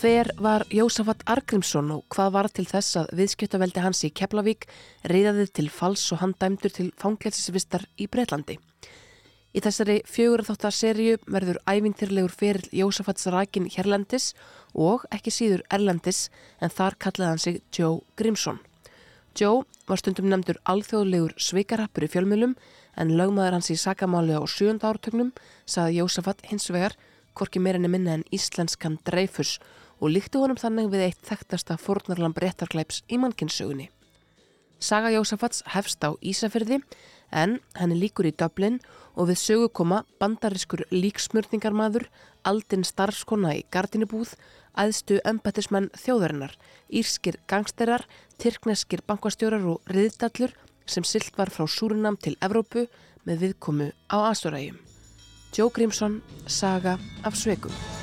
Hver var Jósafat Argrímsson og hvað var til þess að viðskiptaveldi hans í Keflavík reyðaði til fals og hann dæmdur til fanglætsisvistar í Breitlandi? Í þessari fjögur þáttarserju verður ævintýrlegur fyrir Jósafats Rækin Hérlandis og ekki síður Erlandis en þar kallaði hann sig Joe Grímsson. Joe var stundum nefndur alþjóðlegur svikarappur í fjölmjölum en lögmaður hans í sakamáli á sjönda ártögnum saði Jósafat hins vegar korki meirinni minna en íslenskan dreifus og líkti honum þannig við eitt þekktasta fornarlam brettarklæps í mannkinsögunni. Saga Jósafats hefst á Ísafyrði en hann er líkur í Dublin og við sögu koma bandariskur líksmörningarmadur, aldinn starfskona í gardinubúð, aðstu embættismenn þjóðarinnar, írskir gangsterar, tyrkneskir bankastjórar og riðdallur sem silt var frá Súrunam til Evrópu með viðkomu á Asturægjum. Joe Grímsson, Saga af Sveikum